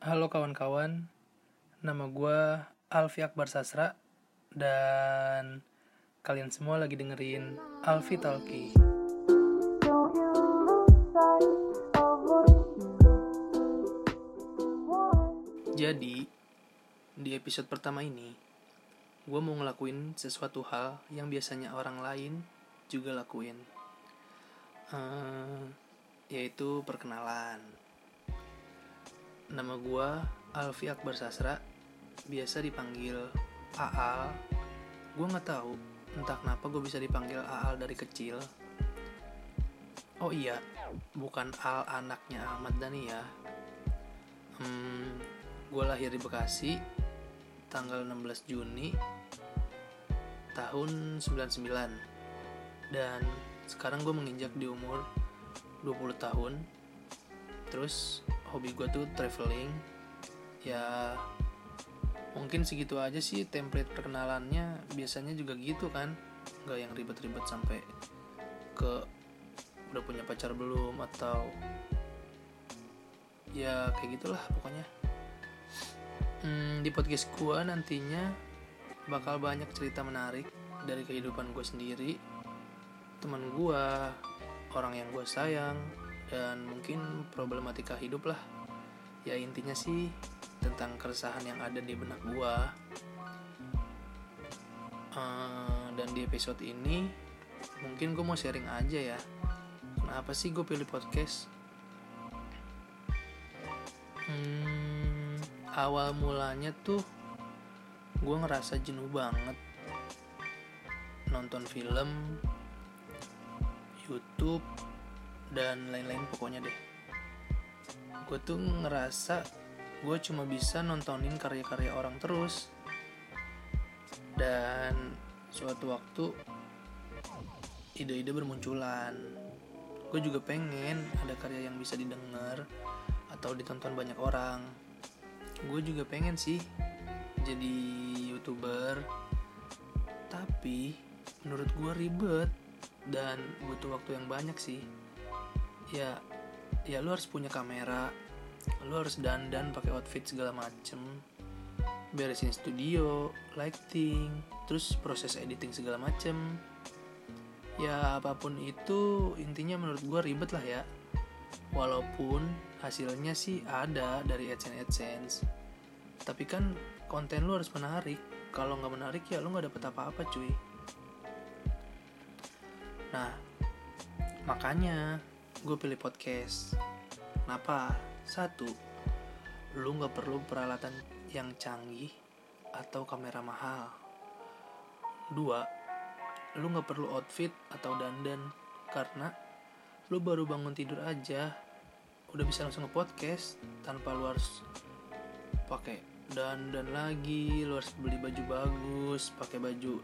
Halo kawan-kawan, nama gue Alfi Akbar Sasra dan kalian semua lagi dengerin Alfi Talki. Jadi, di episode pertama ini, gue mau ngelakuin sesuatu hal yang biasanya orang lain juga lakuin. Eh, yaitu perkenalan. Nama gue Alfi Akbar Sasra, biasa dipanggil Aal. Gue nggak tahu entah kenapa gue bisa dipanggil Aal dari kecil. Oh iya, bukan Al anaknya Ahmad Dhani ya. Hmm, gue lahir di Bekasi, tanggal 16 Juni tahun 99 dan sekarang gue menginjak di umur 20 tahun terus hobi gue tuh traveling. Ya mungkin segitu aja sih template perkenalannya. Biasanya juga gitu kan. Nggak yang ribet-ribet sampai ke udah punya pacar belum atau ya kayak gitulah pokoknya. Hmm, di podcast gue nantinya bakal banyak cerita menarik dari kehidupan gue sendiri teman gue orang yang gue sayang dan mungkin problematika hidup lah. Ya intinya sih tentang keresahan yang ada di benak gue uh, dan di episode ini mungkin gue mau sharing aja ya. Kenapa sih gue pilih podcast? Hmm, awal mulanya tuh gue ngerasa jenuh banget. Nonton film YouTube dan lain-lain pokoknya deh. Gue tuh ngerasa gue cuma bisa nontonin karya-karya orang terus. Dan suatu waktu ide-ide bermunculan. Gue juga pengen ada karya yang bisa didengar atau ditonton banyak orang. Gue juga pengen sih jadi youtuber. Tapi menurut gue ribet dan butuh waktu yang banyak sih ya ya lu harus punya kamera lu harus dandan pakai outfit segala macem beresin studio lighting terus proses editing segala macem. Ya apa pun itu intinya menurut gue ribet lah ya. Walaupun hasilnya sih ada dari AdSense AdSense tapi kan konten lu harus menarik. Kalau nggak menarik ya lu nggak dapet apa-apa cuy. Nah makanya gue pilih podcast. Kenapa? Satu lu nggak perlu peralatan yang canggih atau kamera mahal. Dua lu nggak perlu outfit atau dandan karena lu baru bangun tidur aja. Udah bisa langsung nge podcast tanpa lu harus pakai dandan lagi lu harus beli baju bagus pakai baju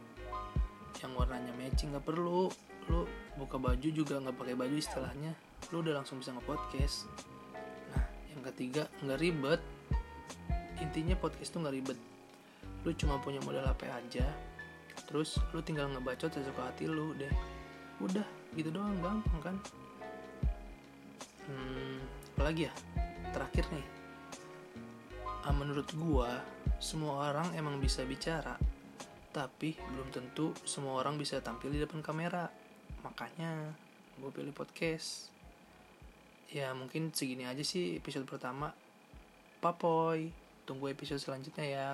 yang warnanya matching nggak perlu. Lu buka baju juga nggak pakai baju istilahnya. Lu udah langsung bisa nge-podcast. Nah yang ketiga nggak ribet. Intinya podcast tuh nggak ribet. Lu cuma punya modal HP aja. Terus lu tinggal ngebacot sesuka hati lu deh. Udah gitu doang gampang kan? Hmm, apalagi ya? Terakhir nih. Ah, menurut gua semua orang emang bisa bicara tapi belum tentu semua orang bisa tampil di depan kamera. Makanya gue pilih podcast. Ya mungkin segini aja sih episode pertama. Papoy tunggu episode selanjutnya ya